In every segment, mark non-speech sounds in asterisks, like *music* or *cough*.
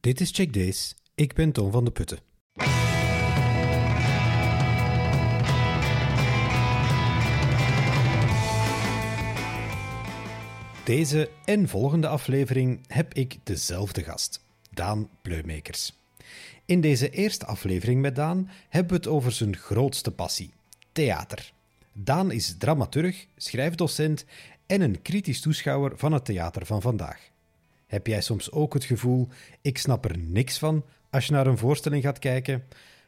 Dit is Check Days. Ik ben Toon van de Putten. Deze en volgende aflevering heb ik dezelfde gast, Daan Pleumekers. In deze eerste aflevering met Daan hebben we het over zijn grootste passie: theater. Daan is dramaturg, schrijfdocent en een kritisch toeschouwer van het theater van vandaag. Heb jij soms ook het gevoel: ik snap er niks van als je naar een voorstelling gaat kijken?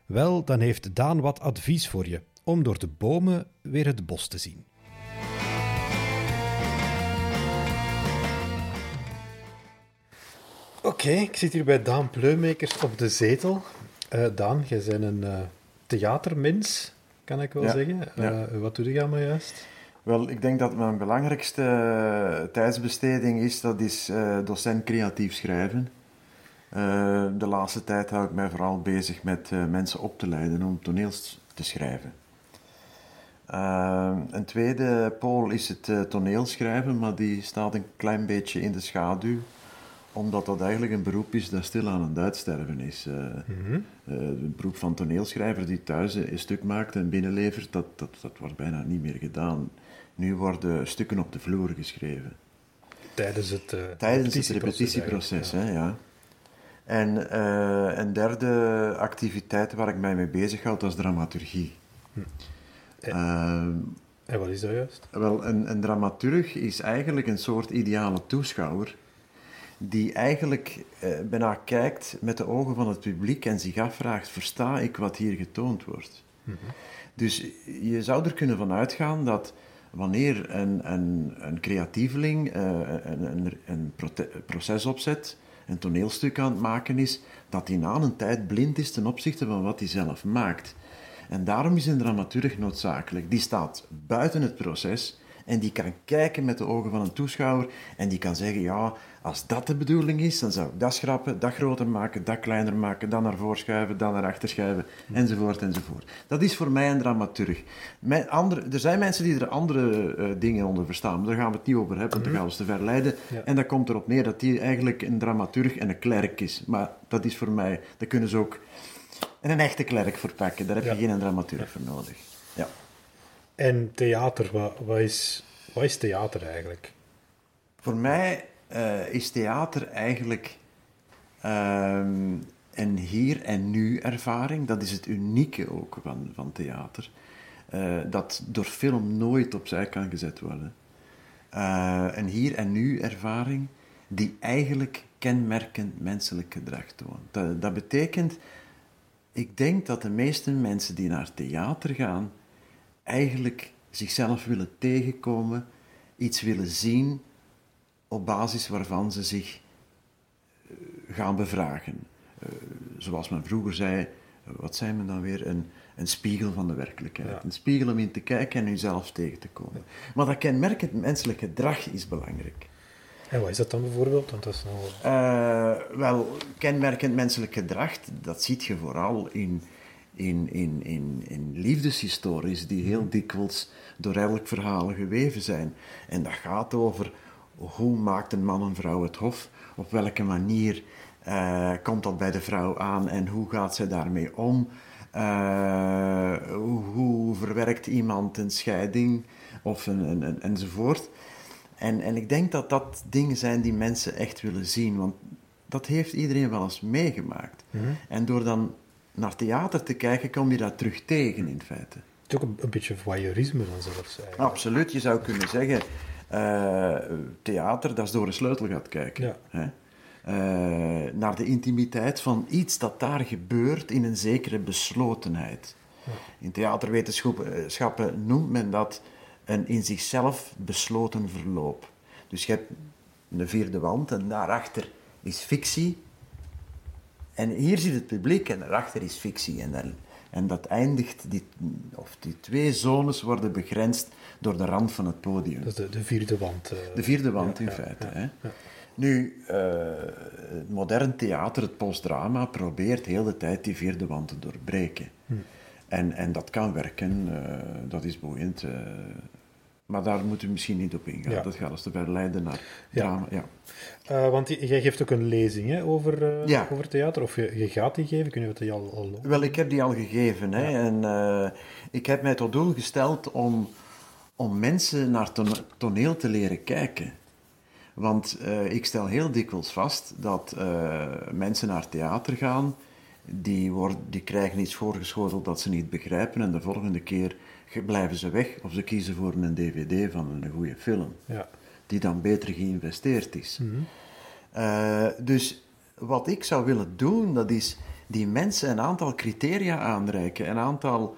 Wel, dan heeft Daan wat advies voor je om door de bomen weer het bos te zien. Oké, ik zit hier bij Daan Pleumekers op de zetel. Uh, Daan, jij bent een uh, theatermens, kan ik wel Ja, zeggen. ja. Eh, wat doe je allemaal juist? Wel, ik denk dat mijn belangrijkste eh, tijdsbesteding is, dat is eh, docent creatief schrijven. Eh, de laatste tijd hou ik mij vooral bezig met mensen op te leiden om toneels te schrijven. Een tweede pool is het toneelschrijven, maar die staat een klein beetje in de schaduw, omdat dat eigenlijk een beroep is dat stil aan het uitsterven is. Eh, het beroep van toneelschrijver die thuis een stuk maakt en binnenlevert, dat, dat, dat wordt bijna niet meer gedaan. Nu worden stukken op de vloer geschreven. Tijdens het, eh, Tijdens het repetitieproces hè, ja. En eh, een derde activiteit waar ik mij mee bezighoud, dat is dramaturgie. Hm. Eh. En wat is dat juist? wel, een, een dramaturg is eigenlijk een soort ideale toeschouwer die eigenlijk eh, bijna kijkt met de ogen van het publiek en zich afvraagt, versta ik wat hier getoond wordt? Dus je zou er kunnen van uitgaan dat wanneer een, een, een creatieveling eh, een, een, een proces opzet, een toneelstuk aan het maken is, dat hij na een tijd blind is ten opzichte van wat hij zelf maakt. En daarom is een dramaturg noodzakelijk. Die staat buiten het proces en die kan kijken met de ogen van een toeschouwer en die kan zeggen, ja, als dat de bedoeling is, dan zou ik dat schrappen, dat groter maken, dat kleiner maken, dat naar voren schuiven, dat naar achter schuiven, enzovoort, enzovoort. Dat is voor mij een dramaturg. Mijn andere, er zijn mensen die er andere eh, dingen onder verstaan, maar daar gaan we het niet over hebben, want dan gaan we ons te ver leiden. Ja. En dat komt erop neer dat die eigenlijk een dramaturg en een klerk is. Maar dat is voor mij, dat kunnen ze ook en een echte klerk verpakken. Daar heb Ja. je geen dramaturg voor nodig. En theater, wat, wat, is, theater eigenlijk? Voor mij eh, is theater eigenlijk ehm, een hier en nu ervaring. Dat is het unieke ook van, van theater. Eh, dat door film nooit opzij kan gezet worden. Eh, een hier en nu ervaring die eigenlijk kenmerkend menselijk gedrag toont. Dat betekent, ik denk dat de meeste mensen die naar theater gaan, eigenlijk zichzelf willen tegenkomen, iets willen zien op basis waarvan ze zich eh, gaan bevragen. Eh, zoals men vroeger zei, eh, wat zei men dan weer? Een, een spiegel van de werkelijkheid. Ja. Een spiegel om in te kijken en jezelf tegen te komen. Maar dat kenmerkend menselijk gedrag is belangrijk. En wat is dat dan bijvoorbeeld? Want dat is nou... Wel, kenmerkend menselijk gedrag, dat ziet je vooral in, in, in, in, in liefdeshistories die heel dikwijls door elk verhaal geweven zijn. En dat gaat over hoe maakt een man en vrouw het hof, op welke manier eh, komt dat bij de vrouw aan en hoe gaat zij daarmee om. Eh, hoe, hoe verwerkt iemand een scheiding of een, een, een- enzovoort. En, en ik denk dat dat dingen zijn die mensen echt willen zien, want dat heeft iedereen wel eens meegemaakt. En door dan naar theater te kijken, kom je dat terug tegen in feite. Het is ook een, een beetje voyeurisme dan zelfs eigenlijk. Absoluut, je zou kunnen zeggen, eh, theater, dat is door een sleutel gaat kijken. Ja. Hè? Eh, naar de intimiteit van iets dat daar gebeurt in een zekere beslotenheid. In theaterwetenschappen noemt men dat een in zichzelf besloten verloop. Dus je hebt een vierde wand en daarachter is fictie. En hier zit het publiek en daarachter is fictie. En, en dat eindigt, die, of die twee zones worden begrensd door de rand van het podium. De, de vierde wand. eh. De vierde wand Ja, in ja, feite. ja, hè. Nu, eh, het modern theater, het postdrama, probeert heel de tijd die vierde wand te doorbreken. Hm. En, en dat kan werken, eh, dat is boeiend. Maar daar moeten we misschien niet op ingaan. Ja. Dat gaat als te ver leiden naar Ja. drama. Ja. Eh, want jij geeft ook een lezing hè, over, eh, Ja. over theater, of je, je gaat die geven, niet of die al, al. Wel, ik heb die al gegeven. Hè, en eh, ik heb mij tot doel gesteld om, om mensen naar tone- toneel te leren kijken. Want ik stel heel dikwijls vast dat mensen naar theater gaan, die, worden, die krijgen iets voorgeschoteld dat ze niet begrijpen en de volgende keer blijven ze weg of ze kiezen voor een dvd van een goede film Ja. die dan beter geïnvesteerd is. Eh, dus wat ik zou willen doen, dat is die mensen een aantal criteria aanreiken, een aantal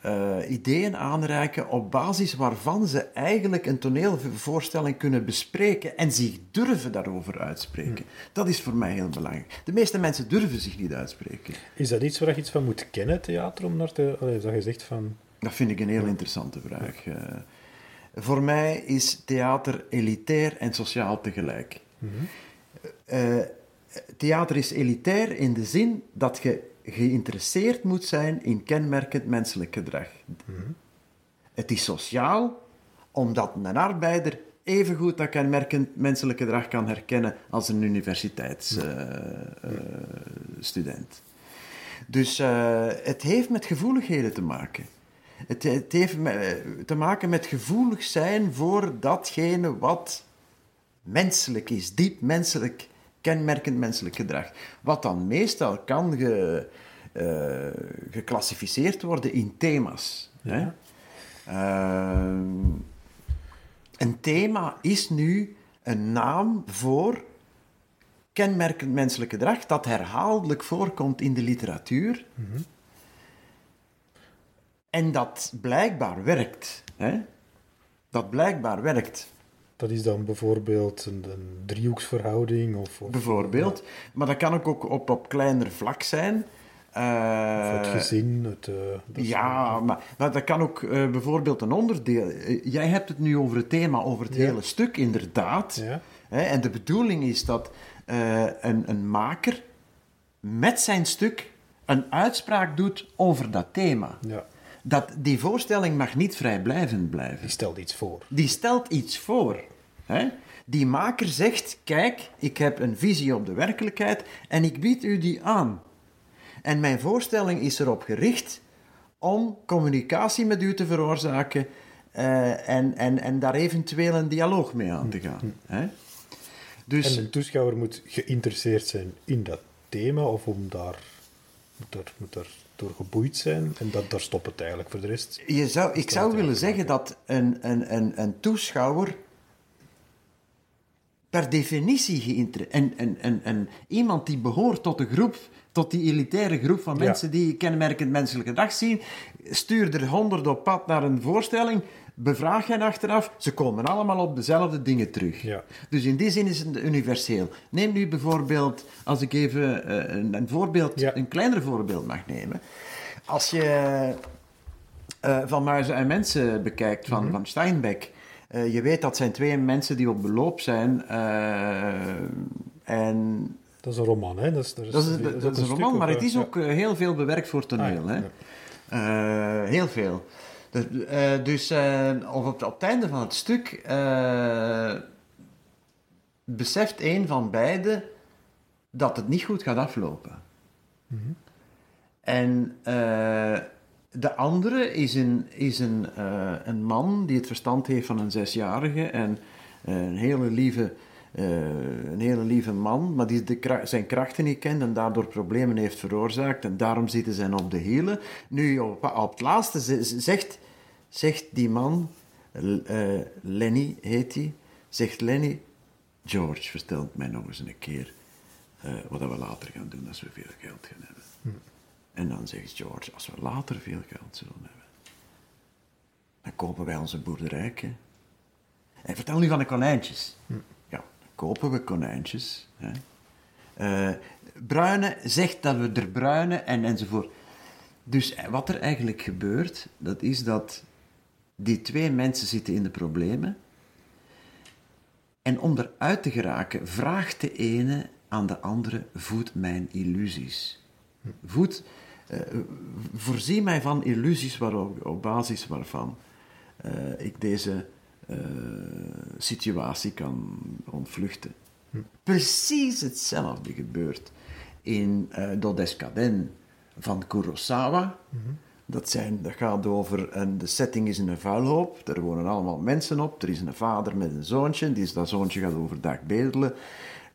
eh, ideeën aanreiken op basis waarvan ze eigenlijk een toneelvoorstelling kunnen bespreken en zich durven daarover uitspreken. Dat is voor mij heel belangrijk. De meeste mensen durven zich niet uitspreken. Is dat iets waar je iets van moet kennen, theater, om naar te... Allee, dat je zegt van... Dat vind ik een heel interessante vraag. Eh, voor mij is theater elitair en sociaal tegelijk. Eh, theater is elitair in de zin dat je geïnteresseerd moet zijn in kenmerkend menselijk gedrag. Het is sociaal omdat een arbeider evengoed dat kenmerkend menselijk gedrag kan herkennen als een universiteitsstudent. dus eh, het heeft met gevoeligheden te maken. Het, het heeft me- te maken met gevoelig zijn voor datgene wat menselijk is, diep menselijk, kenmerkend menselijk gedrag. Wat dan meestal kan ge, eh, geclassificeerd worden in thema's. Hè? Ehm, een thema is nu een naam voor kenmerkend menselijk gedrag dat herhaaldelijk voorkomt in de literatuur. En dat blijkbaar werkt. Hè? Dat blijkbaar werkt. Dat is dan bijvoorbeeld een, een driehoeksverhouding of, of, Bijvoorbeeld. Maar dat kan ook op, op, kleiner vlak zijn. Eh, of het gezin. Het, eh, dat ja, maar, dat kan ook eh, bijvoorbeeld een onderdeel. eh, Jij hebt het nu over het thema, over het Ja. hele stuk, inderdaad. Ja. Hè, en de bedoeling is dat eh, een, een maker met zijn stuk een uitspraak doet over dat thema. ja, Dat, die voorstelling mag niet vrijblijvend blijven. die stelt iets voor. Die stelt iets voor. Hè? Die maker zegt: Kijk, ik heb een visie op de werkelijkheid en ik bied u die aan. En mijn voorstelling is erop gericht om communicatie met u te veroorzaken eh, en, en, en daar eventueel een dialoog mee aan te gaan. Hè? Dus En een toeschouwer moet geïnteresseerd zijn in dat thema of om daar, moet daar door geboeid zijn. En dat, daar stopt het eigenlijk voor de rest. je zou, ik zou willen zeggen dat een, een, een, een toeschouwer per definitie geïnteresseerd... En, en, en, en iemand die behoort tot de groep, tot die elitaire groep van Ja. mensen die kenmerkend menselijk gedrag zien, stuur er honderd op pad naar een voorstelling, bevraag hen achteraf, ze komen allemaal op dezelfde dingen terug. Ja. Dus in die zin is het universeel. Neem nu bijvoorbeeld, als ik even eh, een, een voorbeeld, Ja. een kleiner voorbeeld mag nemen. Als je eh, van Muizen en Mensen bekijkt, van, van Steinbeck. eh, je weet dat zijn twee mensen die op beloop zijn. en Dat is een roman, hè? Dat is, dat is, dat is, ook dat is een roman, maar het is ook eh, heel veel bewerkt voor toneel. Ah, ja, hè? Eh, heel veel. Dus, eh, dus eh, op, op, op het einde van het stuk beseft een van beiden dat het niet goed gaat aflopen. En eh, de andere is een, is een, een man die het verstand heeft van een zesjarige en een hele lieve, een hele lieve man, maar die de zijn krachten niet kent en daardoor problemen heeft veroorzaakt en daarom zitten ze op de hielen. Nu, op, op het laatste zegt, zegt die man, eh, Lenny heet hij, zegt Lenny, George, vertel mij nog eens een keer eh, wat we later gaan doen als we veel geld gaan hebben. En dan zegt George, als we later veel geld zullen hebben, dan kopen wij onze boerderijke. En vertel nu van de konijntjes. Dan kopen we konijntjes. Hè. Eh, bruine zegt dat we er bruine en enzovoort. Dus eh, wat er eigenlijk gebeurt, dat is dat die twee mensen zitten in de problemen. En om eruit te geraken, vraagt de ene aan de andere: voed mijn illusies. Voed, eh, voorzie mij van illusies waarop, op basis waarvan ik deze eh, situatie kan ontvluchten. Precies hetzelfde gebeurt in uh, Dodescaden van Kurosawa. dat, zijn, dat gaat over, een, de setting is in een vuilhoop, er wonen allemaal mensen op, er is een vader met een zoontje, die, dat zoontje gaat overdag bedelen.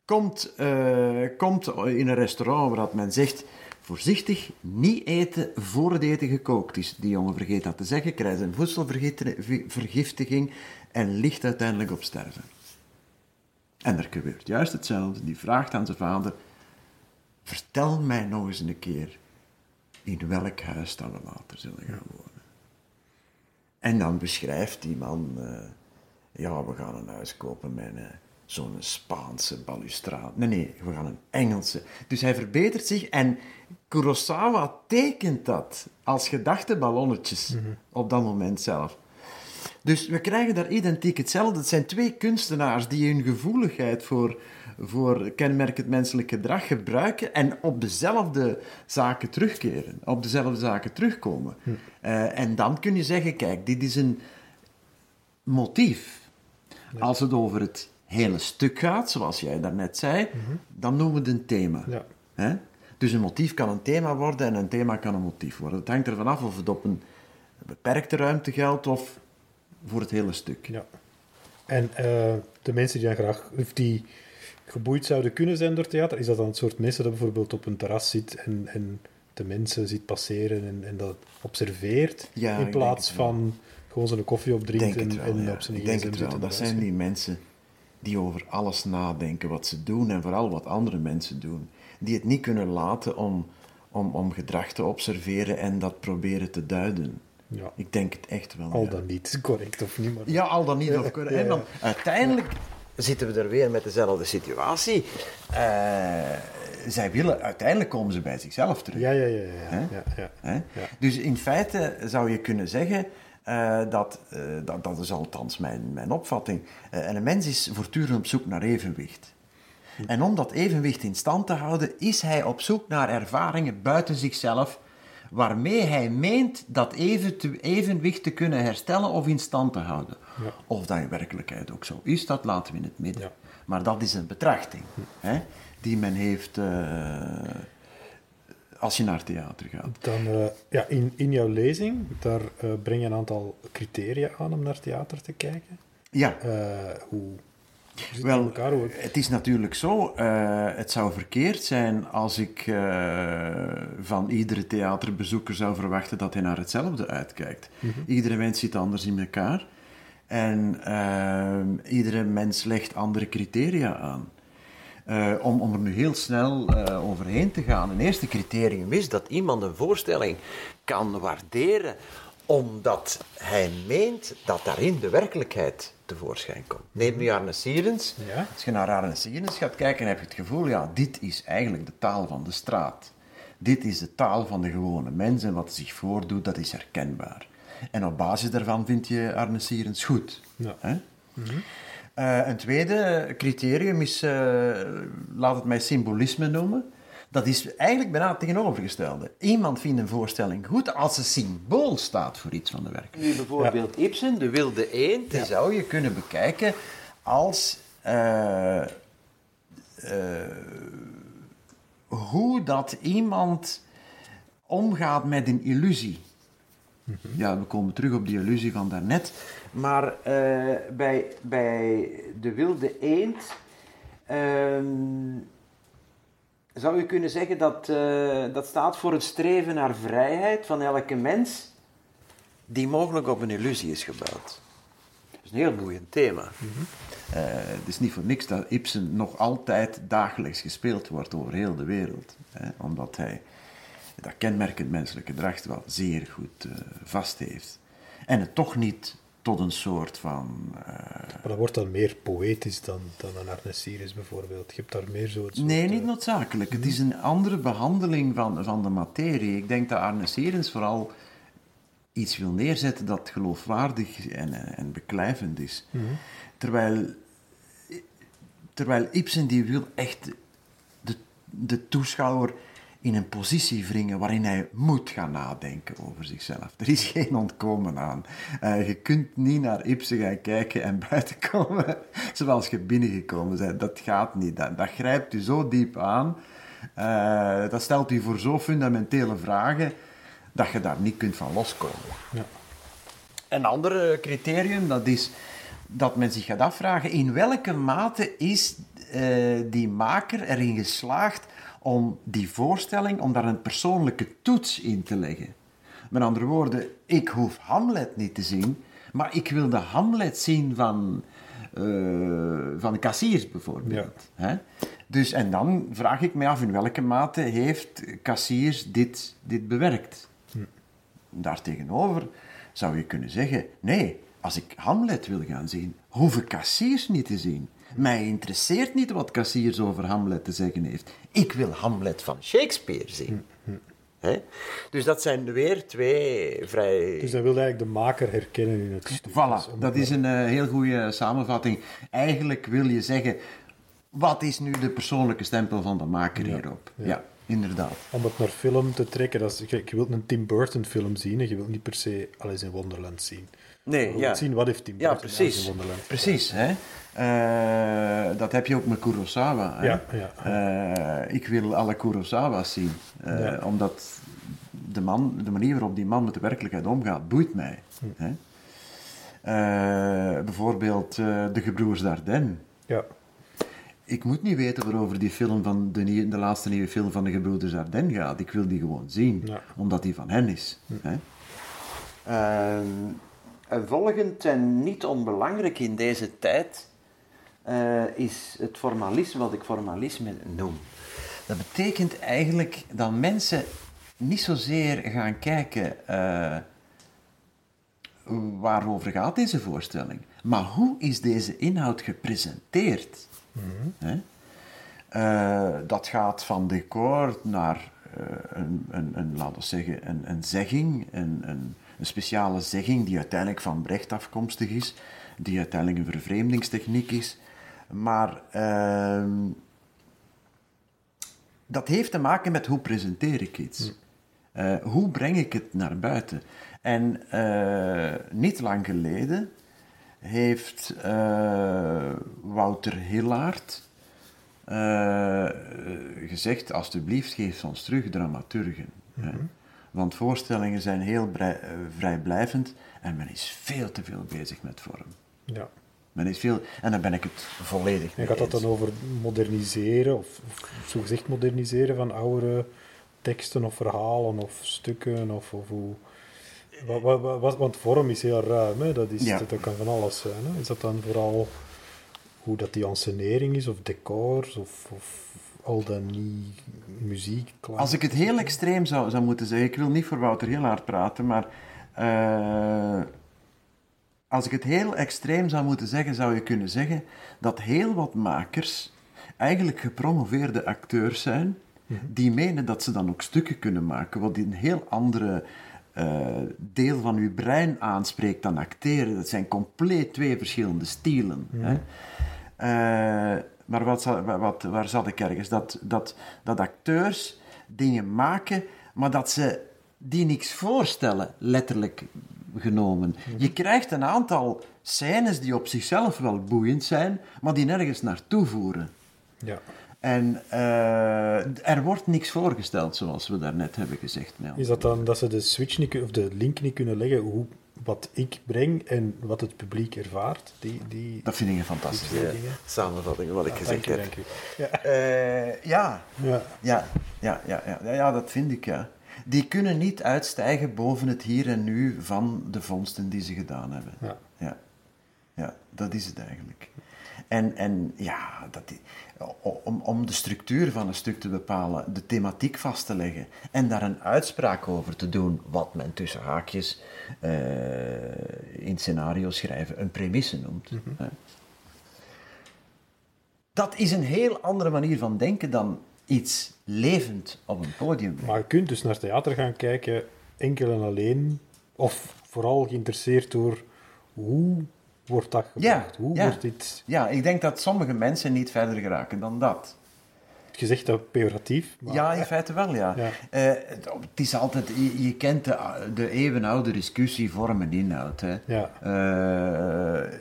Komt, uh, komt in een restaurant waar men zegt, voorzichtig, niet eten voor het eten gekookt is. Die jongen vergeet dat te zeggen, krijgt een voedselvergiftiging en ligt uiteindelijk op sterven. En er gebeurt juist hetzelfde. Die vraagt aan zijn vader: Vertel mij nog eens een keer in welk huis dat we later zullen gaan wonen. En dan beschrijft die man: uh, Ja, we gaan een huis kopen met zo'n Spaanse balustrade. Nee, nee, we gaan een Engelse. Dus hij verbetert zich en Kurosawa tekent dat als gedachteballonnetjes mm -hmm. op dat moment zelf. Dus we krijgen daar identiek hetzelfde. Het zijn twee kunstenaars die hun gevoeligheid voor, voor kenmerkend menselijk gedrag gebruiken en op dezelfde zaken terugkeren, op dezelfde zaken terugkomen. Hm. Uh, en dan kun je zeggen, kijk, dit is een motief. Ja. Als het over het hele stuk gaat, zoals jij daarnet zei, mm -hmm. dan noemen we het een thema. Ja. Hè? Dus een motief kan een thema worden en een thema kan een motief worden. Het hangt ervan af of het op een beperkte ruimte geldt of voor het hele stuk. Ja. En uh, de mensen die dan graag, of die geboeid zouden kunnen zijn door theater, is dat dan een soort mensen dat bijvoorbeeld op een terras zit en, en de mensen ziet passeren en, en dat observeert, ja, in plaats van gewoon zo'n koffie opdrinkt en, wel, en ja. op zijn Ik denk het wel. Dat zijn die mensen die over alles nadenken wat ze doen en vooral wat andere mensen doen. Die het niet kunnen laten om, om, om gedrag te observeren en dat proberen te duiden. Ja. Ik denk het echt wel. Al ja. dan niet correct of niet. Maar... Ja, al dan niet of correct. *laughs* En dan uiteindelijk zitten we er weer met dezelfde situatie. Uh, zij willen, uiteindelijk komen ze bij zichzelf terug. Ja, ja, ja. ja, ja, ja, ja. Dus in feite zou je kunnen zeggen. Uh, dat, uh, dat, dat is althans mijn, mijn opvatting. en een mens is voortdurend op zoek naar evenwicht. En om dat evenwicht in stand te houden, is hij op zoek naar ervaringen buiten zichzelf waarmee hij meent dat even te, evenwicht te kunnen herstellen of in stand te houden. Ja. Of dat in werkelijkheid ook zo is, dat laten we in het midden. Ja. Maar dat is een betrachting hè, die men heeft als je naar theater gaat. Dan, uh, ja, in, in jouw lezing, daar uh, breng je een aantal criteria aan om naar theater te kijken. Ja. hoe, wel, het is natuurlijk zo. Uh, het zou verkeerd zijn als ik uh, van iedere theaterbezoeker zou verwachten dat hij naar hetzelfde uitkijkt. Mhm. Mm -hmm. Iedere mens zit anders in elkaar. En uh, iedere mens legt andere criteria aan. Om, om er nu heel snel overheen te gaan. Een eerste criterium is dat iemand een voorstelling kan waarderen omdat hij meent dat daarin de werkelijkheid tevoorschijn komt. Neem nu Arne Sierens. Ja? Als je naar Arne Sierens gaat kijken, heb je het gevoel, ja, dit is eigenlijk de taal van de straat. Dit is de taal van de gewone mens en wat zich voordoet, dat is herkenbaar. En op basis daarvan vind je Arne Sierens goed. Ja. Hè? Mm -hmm. Uh, een tweede criterium is, uh, laat het mij symbolisme noemen. Dat is eigenlijk bijna het tegenovergestelde. Iemand vindt een voorstelling goed als een symbool staat voor iets van de werk. Nu bijvoorbeeld ja. Ibsen, De Wilde Eend, die ja. zou je kunnen bekijken als uh, hoe dat iemand omgaat met een illusie. Mm -hmm. Ja, we komen terug op die illusie van daarnet. Maar uh, bij, bij De Wilde Eend zou je kunnen zeggen dat uh, dat staat voor het streven naar vrijheid van elke mens die mogelijk op een illusie is gebouwd. Dat is een heel boeiend thema. Mm -hmm. uh, het is niet voor niks dat Ibsen nog altijd dagelijks gespeeld wordt over heel de wereld. Hè, omdat hij dat kenmerkend menselijk gedrag wel zeer goed uh, vast heeft. En het toch niet tot een soort van... Uh... Maar dat wordt dan meer poëtisch dan, dan een Arne Sirius bijvoorbeeld. Je hebt daar meer zo het soort, Nee, niet noodzakelijk. Uh... Het is een andere behandeling van, van de materie. Ik denk dat Arne Sirius vooral iets wil neerzetten dat geloofwaardig en, en beklijvend is. Mm -hmm. Terwijl, terwijl Ibsen die wil echt de, de toeschouwer in een positie wringen waarin hij moet gaan nadenken over zichzelf. Er is geen ontkomen aan. Uh, je kunt niet naar Ibsen gaan kijken en buiten komen *laughs* zoals je binnengekomen bent. Dat gaat niet. Dat, dat grijpt u zo diep aan. Uh, dat stelt u voor zo fundamentele vragen dat je daar niet kunt van loskomen. Ja. Een ander criterium, dat is dat men zich gaat afvragen in welke mate is uh, die maker erin geslaagd om die voorstelling, om daar een persoonlijke toets in te leggen. Met andere woorden, ik hoef Hamlet niet te zien, maar ik wil de Hamlet zien van, uh, van Cassiers bijvoorbeeld. Hè? Dus, en dan vraag ik me af in welke mate heeft Cassiers dit, dit bewerkt. Hm. Daartegenover zou je kunnen zeggen, nee, als ik Hamlet wil gaan zien, hoef ik Cassiers niet te zien. Mij interesseert niet wat Cassiers over Hamlet te zeggen heeft. Ik wil Hamlet van Shakespeare zien. Dus dat zijn weer twee vrij... Dus hij wil eigenlijk de maker herkennen in het stuk. Voilà, dat is een uh, heel goede samenvatting. Eigenlijk wil je zeggen, wat is nu de persoonlijke stempel van de maker hierop? Ja. inderdaad. Om het naar film te trekken, dat is, je, je wilt een Tim Burton film zien en je wilt niet per se Alice in Wonderland zien. Nee, ja. zien wat heeft Tim Burton ja, precies. in Wonderland. Precies, hè. Uh, dat heb je ook met Kurosawa. Hè? Ja, ja. Uh, ik wil alle Kurosawa's zien. Uh, ja. Omdat de, man, de manier waarop die man met de werkelijkheid omgaat, boeit mij. Hm. Hè? bijvoorbeeld De Gebroers Dardenne. Ja. Ik moet niet weten waarover die film van de, nieuwe, de laatste nieuwe film van de Gebroeders Dardenne gaat. Ik wil die gewoon zien, omdat die van hen is. Hm. Hè? Volgend en niet onbelangrijk in deze tijd uh, is het formalisme, wat ik formalisme noem. Dat betekent eigenlijk dat mensen niet zozeer gaan kijken uh, waarover gaat deze voorstelling, maar hoe is deze inhoud gepresenteerd. Mm uh, dat gaat van decor naar een, een, een, laten we zeggen, een, een zegging, een, een, een speciale zegging die uiteindelijk van Brecht afkomstig is, die uiteindelijk een vervreemdingstechniek is. Maar uh, dat heeft te maken met hoe presenteer ik iets. Uh, hoe breng ik het naar buiten? En uh, niet lang geleden heeft uh, Wouter Hillaert gezegd: Alsjeblieft, geef ons terug dramaturgen. Mm -hmm. Want voorstellingen zijn heel vrijblijvend en men is veel te veel bezig met vorm. Ja. Men is veel, en dan ben ik het volledig mee En gaat dat dan over moderniseren, of, of zogezegd moderniseren van oude teksten of verhalen of stukken? Of, of hoe, wat, wat, wat, want vorm is heel ruim, hè? Dat, is, dat kan van alles zijn. Hè? Is dat dan vooral hoe dat die ansenering is, of decors, of, of al dan niet muziek? Als ik het heel extreem zou, zou moeten zeggen, ik wil niet voor Wouter heel hard praten, maar... Uh, als ik het heel extreem zou moeten zeggen, zou je kunnen zeggen dat heel wat makers eigenlijk gepromoveerde acteurs zijn, mhm. die menen dat ze dan ook stukken kunnen maken, wat een heel andere uh, deel van uw brein aanspreekt dan acteren. Dat zijn compleet twee verschillende stilen. Mhm. Hè? Uh, maar wat, wat, waar zat ik ergens? Dat, dat, dat acteurs dingen maken, maar dat ze die niks voorstellen, letterlijk genomen. Je krijgt een aantal scènes die op zichzelf wel boeiend zijn, maar die nergens naartoe voeren. Ja. En uh, er wordt niks voorgesteld, zoals we daarnet hebben gezegd. Is dat dan dat ze de switch niet, of de link niet kunnen leggen hoe, wat ik breng en wat het publiek ervaart? Die, die, dat vind ik een fantastische samenvatting, wat ik gezegd heb. Ja. Uh, ja. Ja. Ja. Ja, ja, ja, ja, dat vind ik, ja die kunnen niet uitstijgen boven het hier en nu van de vondsten die ze gedaan hebben. Ja. Ja, ja dat is het eigenlijk. En, en ja, dat, om, om de structuur van een stuk te bepalen, de thematiek vast te leggen en daar een uitspraak over te doen, wat men tussen haakjes uh, in scenario schrijven een premisse noemt. Mm Dat is een heel andere manier van denken dan iets levend op een podium Maar je kunt dus naar theater gaan kijken, enkel en alleen, of vooral geïnteresseerd door hoe wordt dat gebracht? Ja, hoe ja. wordt dit... Ja, ik denk dat sommige mensen niet verder geraken dan dat. gezegd dat pejoratief. Maar, ja, in feite wel, ja. Ja. Eh, het, het is altijd, je, je kent de, de eeuwenoude discussie vorm en inhoud. Hè. Ja. Eh,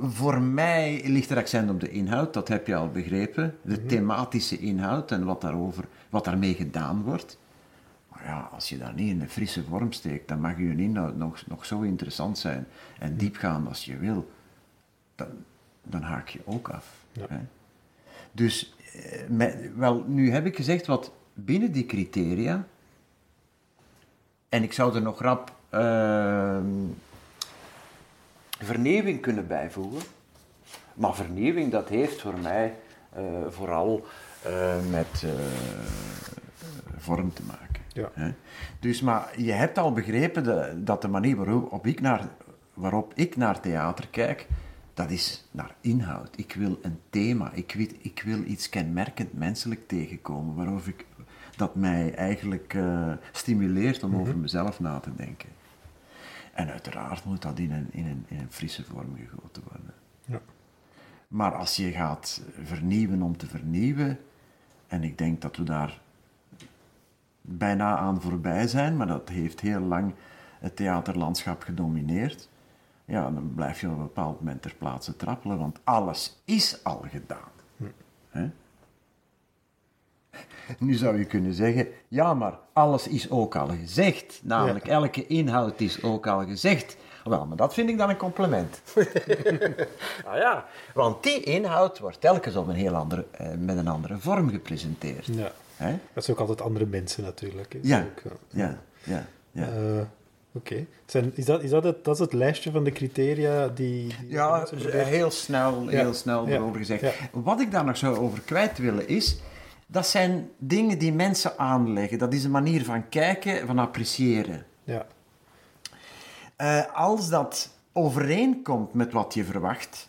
voor mij ligt er accent op de inhoud, dat heb je al begrepen. De thematische inhoud en wat, daarover, wat daarmee gedaan wordt. Ja, als je dat niet in een frisse vorm steekt, dan mag je inhoud nog, nog zo interessant zijn en diepgaand als je wil. Dan, dan haak je ook af. Ja. Hè. Dus, eh, met- wel, nu heb ik gezegd wat binnen die criteria, en ik zou er nog rap ehm, vernieuwing kunnen bijvoegen. Maar vernieuwing, dat heeft voor mij eh, vooral eh, met vorm te maken. Ja. Dus, maar je hebt al begrepen de- dat de manier waarop op ik naar, waarop ik naar theater kijk, dat is naar inhoud. Ik wil een thema, ik wil, ik wil iets kenmerkend menselijk tegenkomen, waarover ik, dat mij eigenlijk eh, stimuleert om over mezelf na te denken. En uiteraard moet dat in een, in een, in een frisse vorm gegoten worden. Ja. Maar als je gaat vernieuwen om te vernieuwen, en ik denk dat we daar bijna aan voorbij zijn, maar dat heeft heel lang het theaterlandschap gedomineerd, ja, dan blijf je op een bepaald moment ter plaatse trappelen, want alles is al gedaan. Hè? *laughs* Nu zou je kunnen zeggen, ja, maar alles is ook al gezegd. Namelijk, elke inhoud is ook al gezegd. Wel, maar dat vind ik dan een compliment. *laughs* ah ja, want die inhoud wordt telkens op een heel andere, eh, met een andere vorm gepresenteerd. Ja. Hè? Dat zijn ook altijd andere mensen natuurlijk. hè. Ja, Ook, ja. ja, ja. ja. Eh, Oké. Is, dat, is dat, het, dat is het lijstje van de criteria die... die Ja, heel snel, Ja, heel snel ja, erover gezegd. ja. Wat ik daar nog zou over kwijt willen is, dat zijn dingen die mensen aanleggen. Dat is een manier van kijken, van appreciëren. Ja. Eh, als dat overeenkomt met wat je verwacht,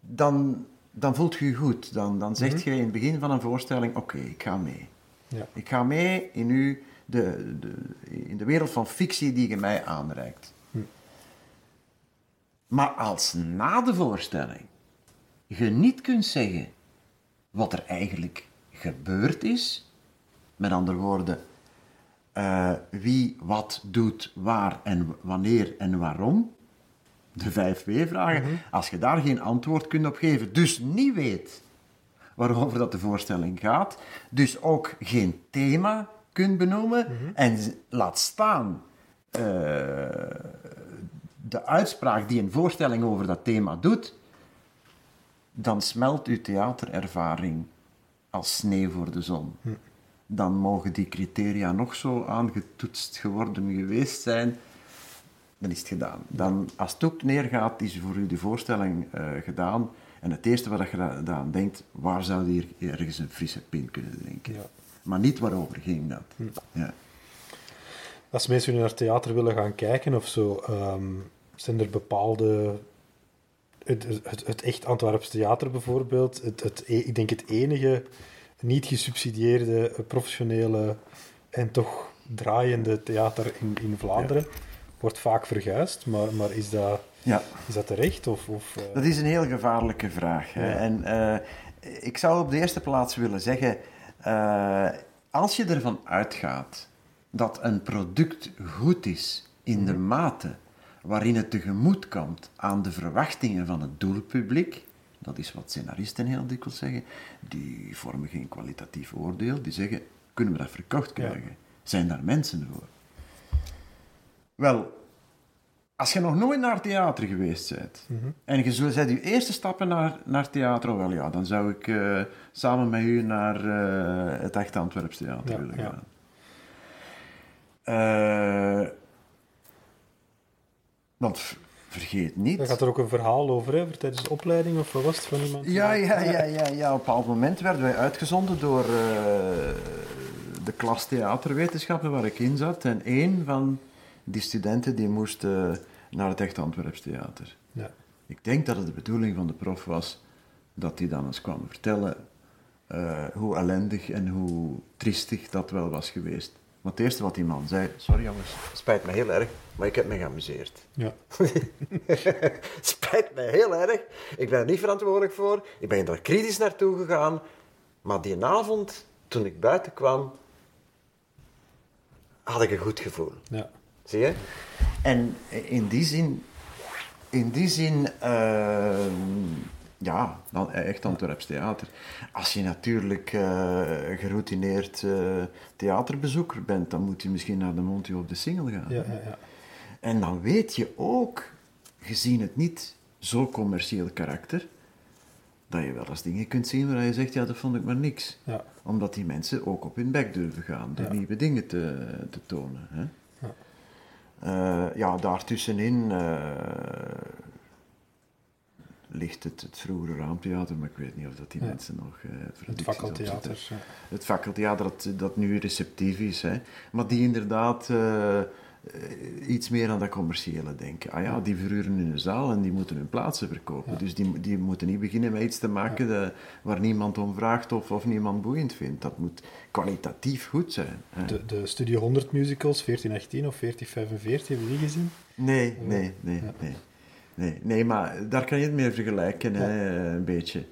dan, dan voelt je je goed. Dan, dan zeg je in het begin van een voorstelling, oké, ik ga mee. Ja. Ik ga mee in, u, de, de, in de wereld van fictie die je mij aanreikt. Maar als na de voorstelling je niet kunt zeggen wat er eigenlijk gebeurd is, met andere woorden, eh, wie wat doet, waar en wanneer en waarom, de vijf W-vragen, als je daar geen antwoord kunt op geven, dus niet weet waarover dat de voorstelling gaat, dus ook geen thema kunt benoemen en z- laat staan eh, de uitspraak die een voorstelling over dat thema doet, dan smelt uw theaterervaring als sneeuw voor de zon. Dan mogen die criteria nog zo aangetoetst geworden geweest zijn, dan is het gedaan. Dan, als het ook neergaat, is voor u de voorstelling eh, gedaan. En het eerste wat je da- dan denkt, waar zou je hier ergens een frisse pint kunnen drinken? Ja. Maar niet waarover ging dat. Ja. Als mensen nu naar theater willen gaan kijken of zo, ehm, zijn er bepaalde. Het, het, het echt Antwerps theater bijvoorbeeld, het, het, e- ik denk het enige niet gesubsidieerde eh, professionele en toch draaiende theater in, in Vlaanderen, wordt vaak verguisd, maar, maar is, dat, ja. is dat terecht? Of, of, eh, Dat is een heel gevaarlijke vraag. Ja. En eh, ik zou op de eerste plaats willen zeggen, eh, als je ervan uitgaat dat een product goed is in de mate waarin het tegemoet komt aan de verwachtingen van het doelpubliek, dat is wat scenaristen heel dikwijls zeggen, die vormen geen kwalitatief oordeel, die zeggen, kunnen we dat verkocht krijgen? Zijn daar mensen voor? Wel, als je nog nooit naar theater geweest bent en je zet je eerste stappen naar, naar theater, wel ja, dan zou ik eh, samen met u naar eh, het Echt Antwerps Theater Ja, willen ja. gaan. Eh, want vergeet niet. Daar gaat er ook een verhaal over, hè, tijdens de opleiding of wat was het van iemand? Ja, ja, ja, ja, ja. Op een bepaald moment werden wij uitgezonden door de klas theaterwetenschappen waar ik in zat. En één van die studenten die moest eh, naar het Echt Antwerps Theater. Ja. Ik denk dat het de bedoeling van de prof was dat hij dan eens kwam vertellen eh, hoe ellendig en hoe triestig dat wel was geweest Maar het eerste wat die man zei, sorry jongens, spijt me heel erg, maar ik heb me geamuseerd. Ja. *laughs* spijt me heel erg, ik ben er niet verantwoordelijk voor, ik ben er kritisch naartoe gegaan, maar die avond, toen ik buiten kwam, had ik een goed gevoel. ja. Zie je? En in die zin, in die zin, ehm, ja, dan echt Antwerps theater. Als je natuurlijk eh, geroutineerd eh, theaterbezoeker bent, dan moet je misschien naar de Monty op de Singel gaan. Ja, ja, ja. En dan weet je ook, gezien het niet zo commercieel karakter, dat je wel eens dingen kunt zien waar je zegt, ja, dat vond ik maar niks. Ja. Omdat die mensen ook op hun bek durven gaan, door Ja. nieuwe dingen te, te tonen. Hè? Ja. Eh, ja, daartussenin eh, ligt het, het vroegere raamtheater, maar ik weet niet of dat die Ja. mensen nog... eh, Het fakkeltheater. Ja. Het fakkeltheater dat, dat nu receptief is, hè. maar die inderdaad iets meer aan dat commerciële denken. Ah ja, die verhuren hun zaal en die moeten hun plaatsen verkopen. Ja. Dus die, die moeten niet beginnen met iets te maken waar niemand om vraagt of, of niemand boeiend vindt. Dat moet kwalitatief goed zijn. De, de Studio 100 musicals, 1418 of 1445, hebben die gezien? Nee, nee, nee, Ja. nee. Nee, nee, maar daar kan je het mee vergelijken, hè, een beetje.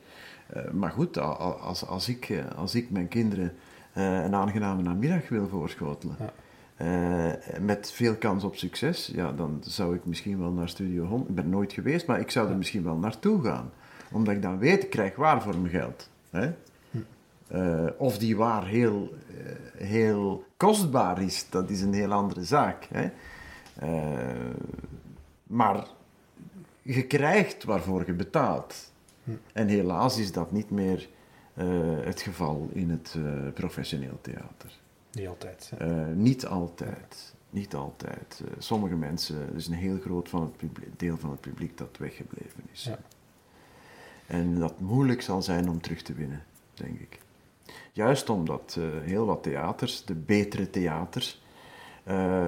Eh, maar goed, als, als, ik, eh, als ik mijn kinderen eh, een aangename namiddag wil voorschotelen, Eh, met veel kans op succes, ja, dan zou ik misschien wel naar Studio 100... Ik ben nooit geweest, maar ik zou er misschien wel naartoe gaan. Omdat ik dan weet, ik krijg waar voor mijn geld. Hè? Eh, of die waar heel, eh, heel kostbaar is, dat is een heel andere zaak. Hè? Maar je krijgt waarvoor je betaalt. En helaas is dat niet meer het geval in het professioneel theater. Niet altijd. Eh, niet altijd. Niet altijd. Eh, sommige mensen, er is een heel groot van het publiek, deel van het publiek dat weggebleven is. Ja. En dat moeilijk zal zijn om terug te winnen, denk ik. Juist omdat eh, heel wat theaters, de betere theaters,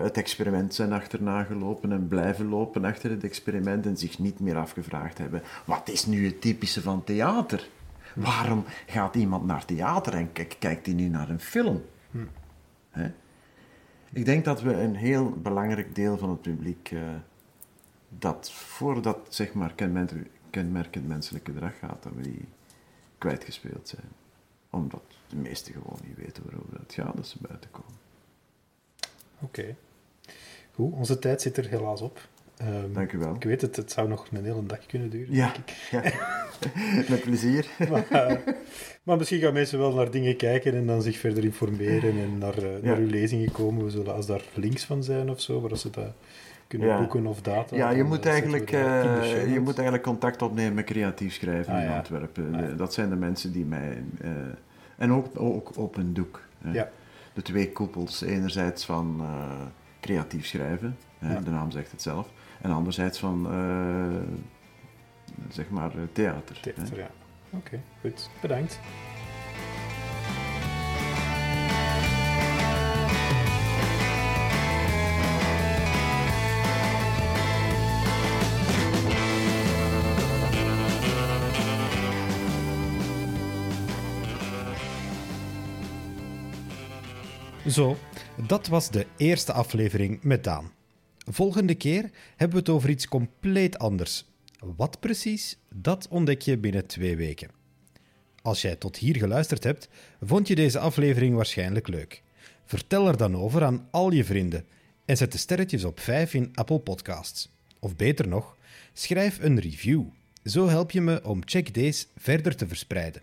het experiment zijn achterna gelopen en blijven lopen achter het experiment en zich niet meer afgevraagd hebben, wat is nu het typische van theater? Waarom gaat iemand naar theater en kijk- kijkt hij nu naar een film? Hè? Ik denk dat we een heel belangrijk deel van het publiek eh, dat voor dat zeg maar kenmerkend, menselijke gedrag gaat, dat we die kwijtgespeeld zijn. Omdat de meesten gewoon niet weten waarover het gaat als ze buiten komen. Oké. Goed, onze tijd zit er helaas op. Ehm, Dank u wel. Ik weet het, het zou nog een hele dag kunnen duren, Ja, denk ik. ja. *laughs* met plezier. *laughs* Maar, eh, maar misschien gaan mensen wel naar dingen kijken en dan zich verder informeren en naar, naar Ja. uw lezingen komen. We zullen, als daar links van zijn of zo, waar ze dat kunnen Ja. boeken of data. Ja, je moet, eigenlijk, eh, je moet eigenlijk contact opnemen met creatief schrijven Ah, in. Antwerpen. Ah, Dat zijn de mensen die mij... en ook, ook op een doek. Ja. De twee koepels, enerzijds van creatief schrijven, de naam zegt het zelf, en anderzijds van, eh, zeg maar, eh, theater. hè. Theater, ja. Oké, goed. Bedankt. Zo, dat was de eerste aflevering met Daan. Volgende keer hebben we het over iets compleet anders. Wat precies, dat ontdek je binnen twee weken. Als jij tot hier geluisterd hebt, vond je deze aflevering waarschijnlijk leuk. Vertel er dan over aan al je vrienden en zet de sterretjes op 5 in Apple Podcasts. Of beter nog, schrijf een review. Zo help je me om Check Days verder te verspreiden.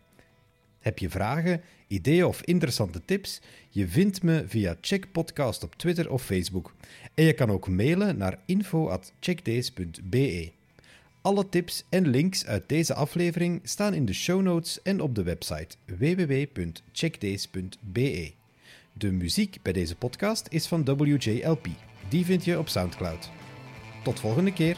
Heb je vragen, ideeën of interessante tips? Je vindt me via Check Podcast op Twitter of Facebook. En je kan ook mailen naar info@checkdays.be. Alle tips en links uit deze aflevering staan in de show notes en op de website www.checkdays.be. De muziek bij deze podcast is van WJLP. Die vind je op SoundCloud. Tot volgende keer.